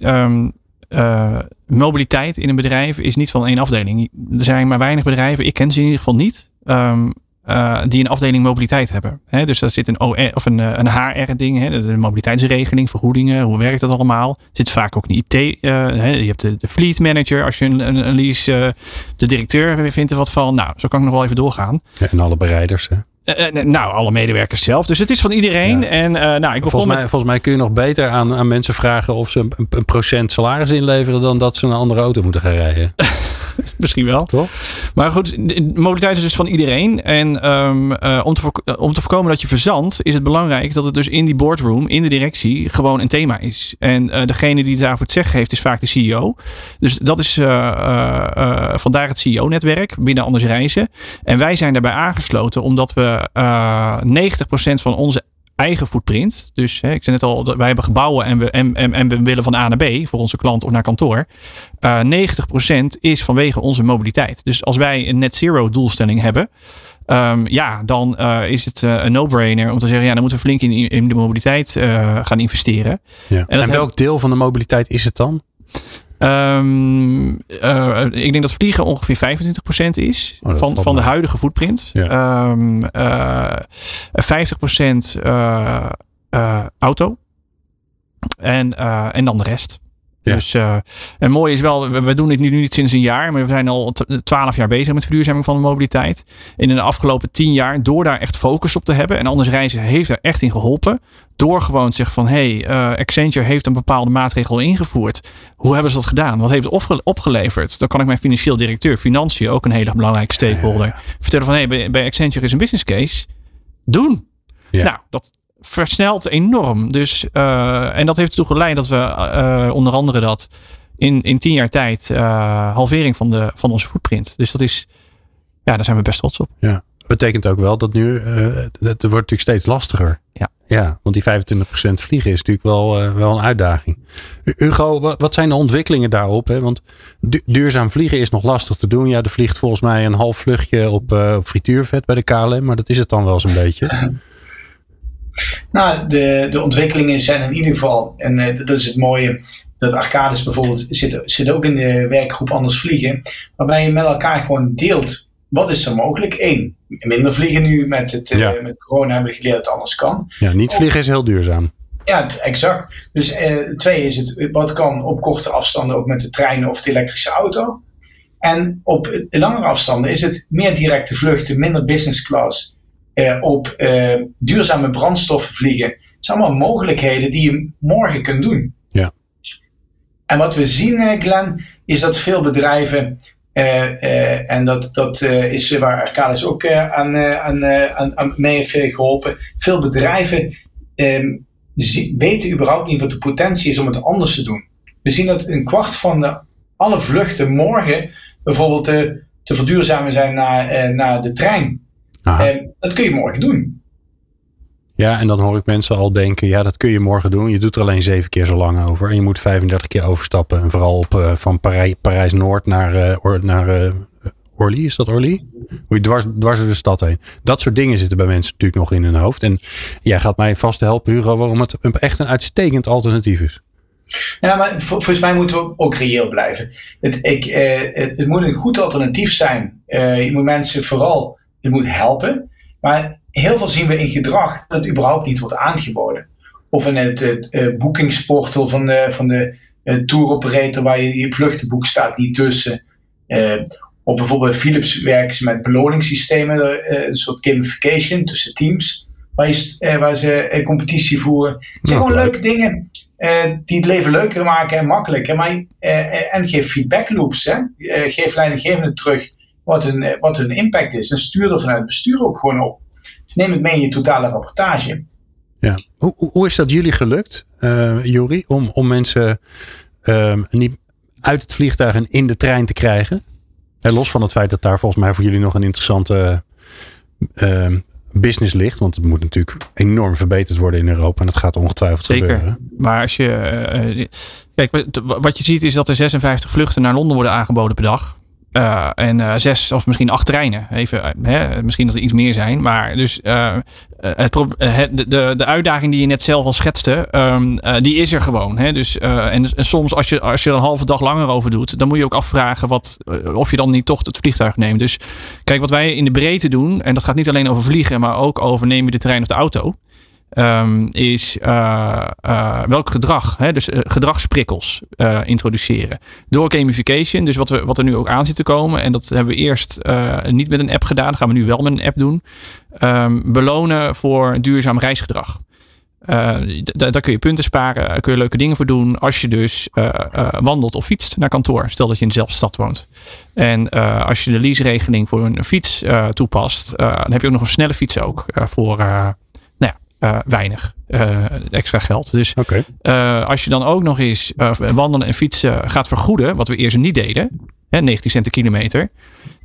Uh, mobiliteit in een bedrijf is niet van één afdeling. Er zijn maar weinig bedrijven, ik ken ze in ieder geval niet... Um, uh, die een afdeling mobiliteit hebben. He, dus daar zit een, OR, of een, een HR-ding, de mobiliteitsregeling, vergoedingen, hoe werkt dat allemaal? Er zit vaak ook een IT, uh, je hebt de, de, fleet manager, als je een, een, een lease, uh, de directeur vindt er wat van. Nou, zo kan ik nog wel even doorgaan. Ja, en alle bereiders. Hè? Uh, nou, alle medewerkers zelf. Dus het is van iedereen. Ja. En, uh, nou, ik volgens, mij, volgens mij kun je nog beter aan, aan mensen vragen of ze een, een, procent salaris inleveren dan dat ze een andere auto moeten gaan rijden. Misschien wel. Toch? Maar goed, mobiliteit is dus van iedereen. En um, uh, om, te om te voorkomen dat je verzandt, is het belangrijk dat het dus in die boardroom, in de directie, gewoon een thema is. En uh, degene die daarvoor het zeggen heeft, is vaak de CEO. Dus dat is uh, vandaar het CEO-netwerk binnen Anders Reizen. En wij zijn daarbij aangesloten omdat we 90% van onze eigen footprint. Dus hè, ik zei net al, wij hebben gebouwen en we, en, en, en we willen van A naar B voor onze klant of naar kantoor. Uh, 90% is vanwege onze mobiliteit. Dus als wij een net zero doelstelling hebben, um, ja, dan uh, is het uh, een no-brainer om te zeggen, ja, dan moeten we flink in, in de mobiliteit gaan investeren. Ja. En, en welk deel van de mobiliteit is het dan? Um, uh, ik denk dat vliegen ongeveer 25% is oh, van, van de huidige footprint. Ja. Um, uh, 50% uh, auto. En, en dan de rest. Ja. Dus, uh, en mooi is wel, we, we, doen dit nu niet sinds een jaar, maar we zijn al twaalf jaar bezig met verduurzaming van de mobiliteit. En in de afgelopen tien jaar, door daar echt focus op te hebben, en anders reizen heeft er echt in geholpen. Door gewoon te zeggen van, hé, hey, uh, Accenture heeft een bepaalde maatregel ingevoerd. Hoe hebben ze dat gedaan? Wat heeft het opge opgeleverd? Dan kan ik mijn financieel directeur, financiën, ook een hele belangrijke stakeholder, ja. vertellen van, hé, hey, bij, bij Accenture is een business case. Doen. Ja. Nou, dat, versnelt enorm. Dus, uh, en dat heeft ertoe geleid dat we uh, onder andere dat in, in tien jaar tijd uh, halvering van, de, van onze footprint. Dus dat is, ja, daar zijn we best trots op. Ja, betekent ook wel dat nu, het wordt natuurlijk steeds lastiger. Ja. Ja, want die 25% vliegen is natuurlijk wel, wel een uitdaging. Hugo, wat zijn de ontwikkelingen daarop? Hè? Want duurzaam vliegen is nog lastig te doen. Ja, er vliegt volgens mij een half vluchtje op, op frituurvet bij de KLM, maar dat is het dan wel zo'n beetje. Nou, de, de ontwikkelingen zijn in ieder geval, en uh, dat is het mooie, dat Arcades bijvoorbeeld zit, zit ook in de werkgroep Anders Vliegen, waarbij je met elkaar gewoon deelt. Wat is er mogelijk? Eén, minder vliegen nu met, het, ja. uh, met corona hebben we geleerd dat het anders kan. Ja, niet vliegen is heel duurzaam. Ja, exact. Dus uh, twee is het, wat kan op korte afstanden ook met de trein of de elektrische auto. En op langere afstanden is het meer directe vluchten, minder business class op uh, duurzame brandstoffen vliegen. Het zijn allemaal mogelijkheden die je morgen kunt doen. Ja. En wat we zien, uh, Glenn, is dat veel bedrijven, en dat, dat is waar Arcadis ook aan, aan, aan, aan, mee heeft geholpen, veel bedrijven um, weten überhaupt niet wat de potentie is om het anders te doen. We zien dat een kwart van de, alle vluchten morgen bijvoorbeeld te, te verduurzamen zijn naar, naar de trein. En dat kun je morgen doen. Ja, en dan hoor ik mensen al denken, ja, dat kun je morgen doen. Je doet er alleen zeven keer zo lang over. En je moet 35 keer overstappen. En vooral op, uh, van Parij, Parijs-Noord naar, uh, or, naar uh, Orly. Is dat Orly? Moet je dwars, dwars door de stad heen. Dat soort dingen zitten bij mensen natuurlijk nog in hun hoofd. En jij gaat mij vast helpen, Hugo, waarom het echt een uitstekend alternatief is. Ja, maar volgens mij moeten we ook reëel blijven. Het, ik, het, het moet een goed alternatief zijn. je moet mensen vooral het moet helpen. Maar heel veel zien we in gedrag dat het überhaupt niet wordt aangeboden. Of in het, het, het boekingsportal van de, van de uh, tour operator waar je, je vluchtenboek staat niet tussen. Uh, of bijvoorbeeld Philips werken ze met beloningssystemen, uh, een soort gamification tussen teams. Waar, je, waar ze competitie voeren. Het zijn gewoon leuke dingen die het leven leuker maken en makkelijker. Maar, en geef feedback loops. Hè? geef leidinggevenden terug wat hun, eh, wat hun impact is. En stuur er vanuit het bestuur ook gewoon op. neem het mee in je totale rapportage. Ja. Hoe, hoe is dat jullie gelukt, uh, Jori, om, om mensen uh, niet uit het vliegtuig en in de trein te krijgen? En los van het feit dat daar volgens mij voor jullie nog een interessante uh, business ligt. Want het moet natuurlijk enorm verbeterd worden in Europa. En dat gaat ongetwijfeld Zeker. gebeuren. Maar als je. Uh, kijk, wat je ziet is dat er 56 vluchten naar Londen worden aangeboden per dag. Uh, en uh, zes of misschien acht treinen. Even, uh, hè, misschien dat er iets meer zijn. Maar dus de, de, uitdaging die je net zelf al schetste, um, die is er gewoon. Hè? Dus, en, en, soms als je, als je er een halve dag langer over doet, dan moet je ook afvragen wat, of je dan niet toch het vliegtuig neemt. Dus kijk, wat wij in de breedte doen, en dat gaat niet alleen over vliegen, maar ook over neem je de trein of de auto. Um, is uh, uh, welk gedrag, hè, dus uh, gedragsprikkels introduceren. Door gamification, dus wat, we, wat er nu ook aan zit te komen. En dat hebben we eerst niet met een app gedaan, dat gaan we nu wel met een app doen. Um, belonen voor duurzaam reisgedrag. daar kun je punten sparen, kun je leuke dingen voor doen. Als je dus wandelt of fietst naar kantoor. Stel dat je in dezelfde stad woont. En als je de lease-regeling voor een fiets toepast, dan heb je ook nog een snelle fiets ook voor uh, weinig uh, extra geld. Dus okay. uh, als je dan ook nog eens wandelen en fietsen gaat vergoeden, wat we eerst niet deden, hè, 19 cent kilometer.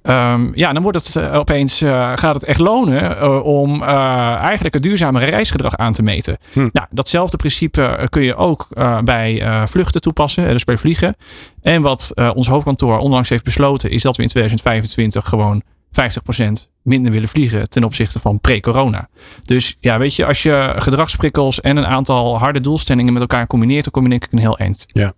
Um, ja, dan wordt het opeens gaat het echt lonen om eigenlijk het duurzame reisgedrag aan te meten. Hm. Nou, datzelfde principe kun je ook bij vluchten toepassen, dus bij vliegen. En wat ons hoofdkantoor onlangs heeft besloten, is dat we in 2025 gewoon 50% minder willen vliegen ten opzichte van pre-corona. Dus ja, weet je, als je gedragsprikkels en een aantal harde doelstellingen met elkaar combineert, dan kom je denk ik een heel eind. Ja.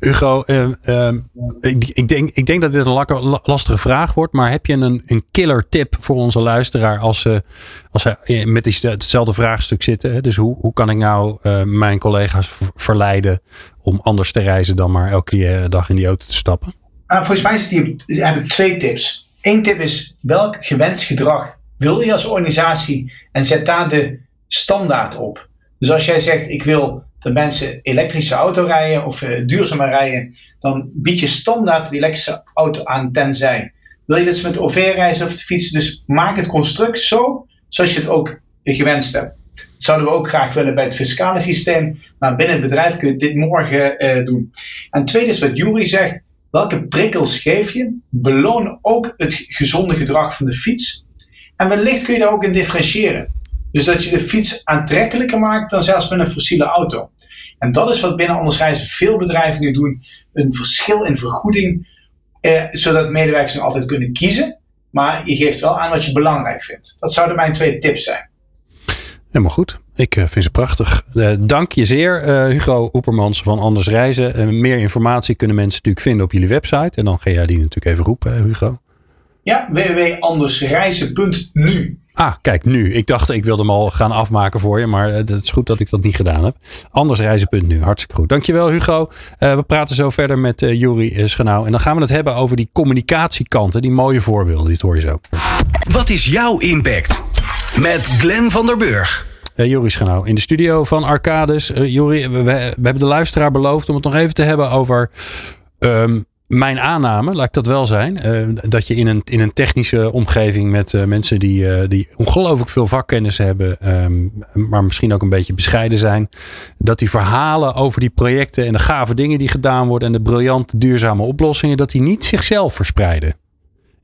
Hugo, uh, uh, ik, ik, denk, ik denk dat dit een lastige vraag wordt, maar heb je een, een killer tip voor onze luisteraar als ze, als ze met hetzelfde vraagstuk zitten? Dus hoe, hoe kan ik nou uh, mijn collega's verleiden om anders te reizen dan maar elke dag in die auto te stappen? Ah, volgens mij heb ik twee tips. Eén tip is, welk gewenst gedrag wil je als organisatie en zet daar de standaard op. Dus als jij zegt, ik wil dat mensen elektrische auto rijden of uh, duurzamer rijden, dan bied je standaard de elektrische auto aan tenzij. Wil je dat ze met OV reizen of fietsen, dus maak het construct zo, zoals je het ook gewenst hebt. Dat zouden we ook graag willen bij het fiscale systeem, maar binnen het bedrijf kun je dit morgen uh, doen. En tweede is wat Jury zegt, Welke prikkels geef je? Beloon ook het gezonde gedrag van de fiets. En wellicht kun je daar ook in differentiëren. Dus dat je de fiets aantrekkelijker maakt dan zelfs met een fossiele auto. En dat is wat binnen Anders veel bedrijven nu doen. Een verschil in vergoeding, eh, zodat medewerkers altijd kunnen kiezen. Maar je geeft wel aan wat je belangrijk vindt. Dat zouden mijn twee tips zijn. Helemaal goed. Ik uh, vind ze prachtig. Uh, dank je zeer, uh, Hugo Oepermans van Anders Reizen. meer informatie kunnen mensen natuurlijk vinden op jullie website. En dan ga jij die natuurlijk even roepen, Hugo. Ja, www.andersreizen.nu. Ah, kijk, nu. Ik dacht, ik wilde hem al gaan afmaken voor je. Maar het is goed dat ik dat niet gedaan heb. Andersreizen.nu. Hartstikke goed. Dankjewel, Hugo. we praten zo verder met uh, Juri Schenau. En dan gaan we het hebben over die communicatiekanten. Die mooie voorbeelden. Die hoor je zo. Wat is jouw impact? Met Glenn van der Burg. Joris Schanau in de studio van Arcades. Uh, Jori, we, hebben de luisteraar beloofd om het nog even te hebben over um, mijn aanname, laat ik dat wel zijn. Uh, dat je in een, in een technische omgeving met uh, mensen die, die ongelooflijk veel vakkennis hebben, um, maar misschien ook een beetje bescheiden zijn. Dat die verhalen over die projecten en de gave dingen die gedaan worden en de briljante duurzame oplossingen, dat die niet zichzelf verspreiden.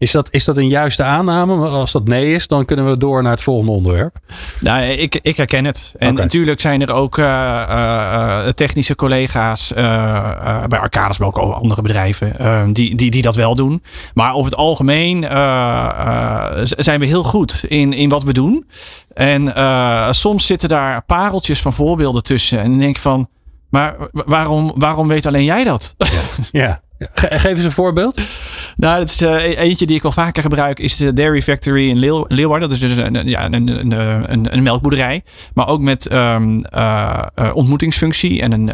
Is dat, is dat een juiste aanname? Als dat nee is, dan kunnen we door naar het volgende onderwerp. Nou, ik, ik herken het. En natuurlijk zijn er ook uh, uh, technische collega's uh, bij Arcades, maar ook andere bedrijven, die, die, die dat wel doen. Maar over het algemeen zijn we heel goed in, in wat we doen. En soms zitten daar pareltjes van voorbeelden tussen. En dan denk ik van, maar waarom, waarom weet alleen jij dat? Ja. ja. Geef eens een voorbeeld. Nou, dat is uh, eentje die ik wel vaker gebruik, is de Dairy Factory in Leeuw Leeuwarden. Dat is dus een, ja, een, een, een, een melkboerderij. Maar ook met um, uh, ontmoetingsfunctie en een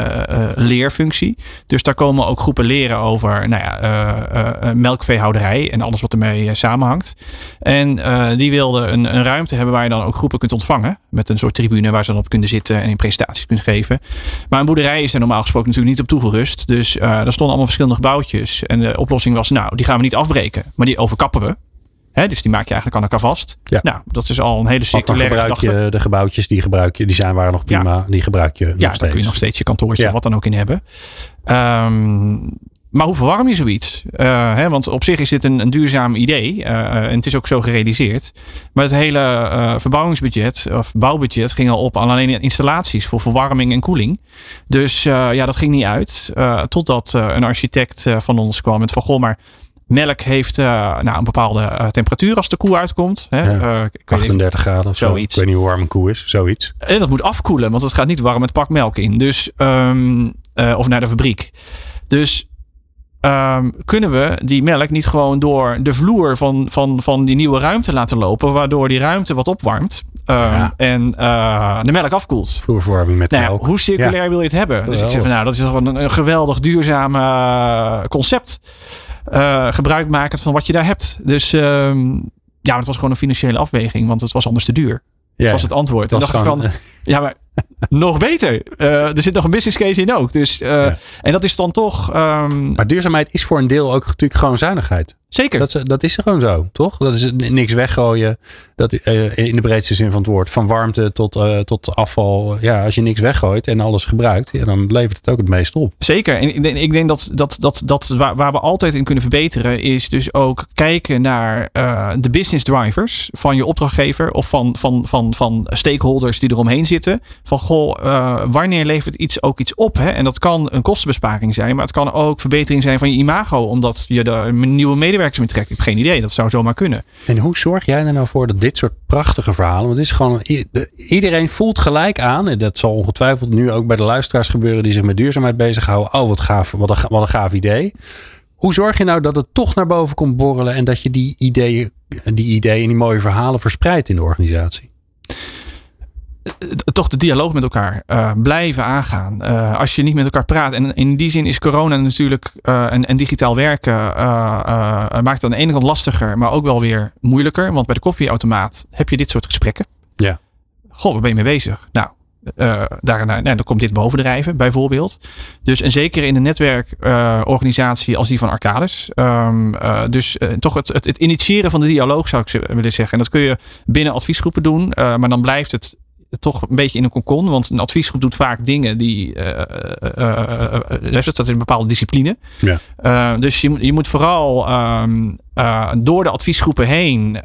leerfunctie. Dus daar komen ook groepen leren over nou ja, melkveehouderij en alles wat ermee samenhangt. En die wilden een, een ruimte hebben waar je dan ook groepen kunt ontvangen. Met een soort tribune waar ze dan op kunnen zitten en in presentaties kunnen geven. Maar een boerderij is er normaal gesproken natuurlijk niet op toegerust. Dus er stonden allemaal verschillende gebouwtjes. En de oplossing was, nou, die gaan we niet afbreken, maar die overkappen we. He, dus die maak je eigenlijk aan elkaar vast. Ja. Nou, dat is al een hele circulaire gebruik je de gebouwtjes die gebruik je, die zijn waren nog prima. Ja. Die gebruik je nog ja, steeds. daar kun je nog steeds je kantoortje ja. wat dan ook in hebben. Um, maar hoe verwarm je zoiets? Uh, hè, want op zich is dit een, een duurzaam idee. Uh, en het is ook zo gerealiseerd. Maar het hele uh, verbouwingsbudget of bouwbudget ging al op aan alleen installaties voor verwarming en koeling. Dus ja, dat ging niet uit. totdat een architect van ons kwam met van goh, maar Melk heeft nou, een bepaalde temperatuur als de koe uitkomt. Hè. Ja, 38 graden of zoiets. Ik weet niet hoe warm een koe is, zoiets. En dat moet afkoelen, want het gaat niet warm met pak melk in. Dus, um, of naar de fabriek. Dus Um, kunnen we die melk niet gewoon door de vloer van, van, van die nieuwe ruimte laten lopen, waardoor die ruimte wat opwarmt um, en uh, de melk afkoelt. Vloerverwarming met nou, melk. Hoe circulair wil je het hebben? Dus ik zeg van nou, dat is gewoon een, een geweldig duurzaam uh, concept. Uh, gebruik maken van wat je daar hebt. Dus um, ja, het was gewoon een financiële afweging, want het was anders te duur. Ja, was het antwoord. En dacht ik van, ja, maar nog beter. Uh, er zit nog een business case in ook. Dus, uh, ja. En dat is dan toch. Um... Maar duurzaamheid is voor een deel ook natuurlijk gewoon zuinigheid. Zeker. Dat, dat is er gewoon zo, toch? Dat is niks weggooien. Dat, uh, in de breedste zin van het woord. Van warmte tot, uh, tot afval. Ja, als je niks weggooit en alles gebruikt, ja, dan levert het ook het meest op. Zeker. En ik denk, ik denk dat, dat, dat, dat waar, waar, we altijd in kunnen verbeteren, is dus ook kijken naar uh, de business drivers van je opdrachtgever of van, van, van, van stakeholders die eromheen zitten. Van goh, wanneer levert iets ook iets op? Hè? En dat kan een kostenbesparing zijn, maar het kan ook verbetering zijn van je imago, omdat je de nieuwe medewerkers trekken. Ik heb geen idee. Dat zou zomaar kunnen. En hoe zorg jij er nou voor dat dit soort prachtige verhalen. Want het is gewoon. Iedereen voelt gelijk aan. En dat zal ongetwijfeld nu ook bij de luisteraars gebeuren. die zich met duurzaamheid bezighouden. Oh, wat gaaf. Wat een, wat een gaaf idee. Hoe zorg je nou dat het toch naar boven komt borrelen. en dat je die ideeën, die ideeën en die mooie verhalen verspreidt in de organisatie? Toch de dialoog met elkaar uh, blijven aangaan. Uh, als je niet met elkaar praat. En in die zin is corona natuurlijk uh, en, en, digitaal werken maakt het aan de ene kant lastiger, maar ook wel weer moeilijker. Want bij de koffieautomaat heb je dit soort gesprekken. Ja. Goh, waar ben je mee bezig? Nou, daar, nou, dan komt dit bovendrijven, bijvoorbeeld. Dus en zeker in een netwerkorganisatie als die van Arcades. Um, dus toch het, het, het, initiëren van de dialoog zou ik willen zeggen. En dat kun je binnen adviesgroepen doen. maar dan blijft het toch een beetje in een kokon. Want een adviesgroep doet vaak dingen die. Uh, uh, uh, dat in een bepaalde discipline. Ja. dus je, je moet vooral um, door de adviesgroepen heen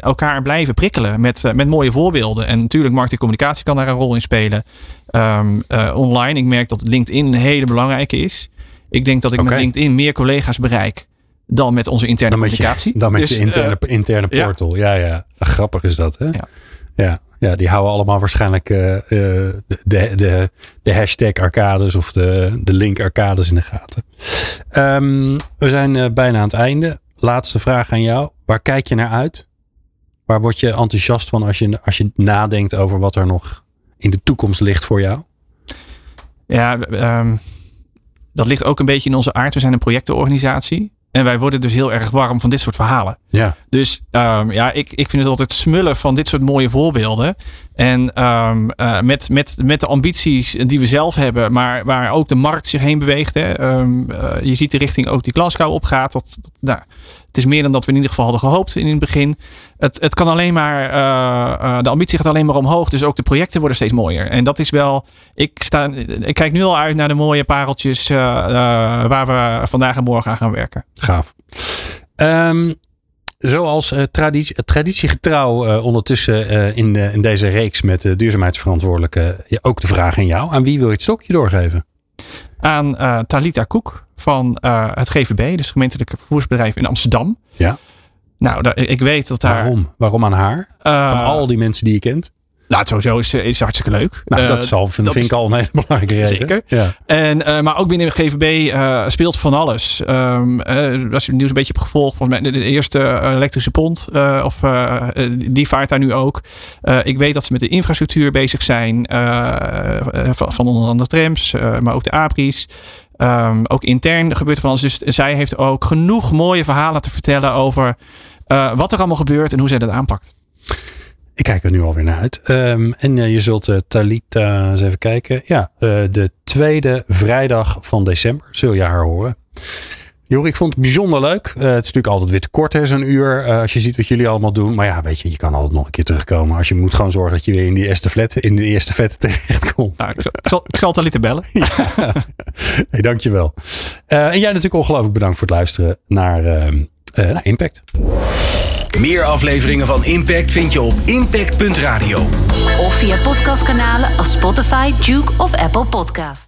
elkaar blijven prikkelen met, met mooie voorbeelden. En natuurlijk, marketingcommunicatie kan daar een rol in spelen. Um, online. Ik merk dat LinkedIn een hele belangrijke is. Ik denk dat ik okay. met LinkedIn meer collega's bereik dan met onze interne dan communicatie. Je, dan met dus, je interne, interne portal. Ja. ja, ja. Grappig is dat, hè? Ja. Ja. Ja, die houden allemaal waarschijnlijk uh, de, de, de hashtag arcades of de, de link arcades in de gaten. Um, we zijn uh, bijna aan het einde. Laatste vraag aan jou. Waar kijk je naar uit? Waar word je enthousiast van als je, als je nadenkt over wat er nog in de toekomst ligt voor jou? Ja, um, dat ligt ook een beetje in onze aard. We zijn een projectenorganisatie. En wij worden dus heel erg warm van dit soort verhalen. Ja. Dus um, ja, ik, ik vind het altijd smullen van dit soort mooie voorbeelden. En um, uh, met, met, met de ambities die we zelf hebben, maar waar ook de markt zich heen beweegt. Hè. Um, uh, je ziet de richting ook die Glasgow opgaat. Dat, dat, nou, het is meer dan dat we in ieder geval hadden gehoopt in het begin. Het, het kan alleen maar, uh, de ambitie gaat alleen maar omhoog. Dus ook de projecten worden steeds mooier. En dat is wel, ik, sta, ik kijk nu al uit naar de mooie pareltjes waar we vandaag en morgen aan gaan werken. Gaaf. Um, zoals uh, traditie, traditiegetrouw uh, ondertussen uh, in, in deze reeks met de duurzaamheidsverantwoordelijke, ook de vraag aan jou. Aan wie wil je het stokje doorgeven? Aan Talita Koek van het GVB, dus gemeentelijke vervoersbedrijf in Amsterdam. Ja. Nou, ik weet dat daar. Waarom? Waarom aan haar? Van al die mensen die je kent? Nou, sowieso is, is hartstikke leuk. Nou, dat, zal, vind, dat vind ik al een hele belangrijke reden. Zeker. Ja. En, uh, maar ook binnen de GVB uh, speelt van alles. Um, uh, als je het nieuws een beetje hebt gevolgd, volgens mij de, de eerste elektrische pont, of die vaart daar nu ook. ik weet dat ze met de infrastructuur bezig zijn, van, van onder andere trams, maar ook de APRI's. Um, ook intern gebeurt van alles. Dus zij heeft ook genoeg mooie verhalen te vertellen over wat er allemaal gebeurt en hoe zij dat aanpakt. Ik kijk er nu alweer naar uit. Um, en uh, je zult uh, Talita eens even kijken. Ja, uh, de tweede vrijdag van december zul je haar horen. Jor, ik vond het bijzonder leuk. het is natuurlijk altijd weer te kort, hè, zo'n uur. als je ziet wat jullie allemaal doen. Maar ja, weet je, je kan altijd nog een keer terugkomen. Als je moet gewoon zorgen dat je weer in, die eerste flat, in de eerste vet terechtkomt. Nou, ik, zal, ik zal Talita bellen. ja. hey, dankjewel. en jij natuurlijk ongelooflijk bedankt voor het luisteren naar, ehm, naar Impact. Meer afleveringen van Impact vind je op impact.radio. Of via podcastkanalen als Spotify, Duke of Apple Podcast.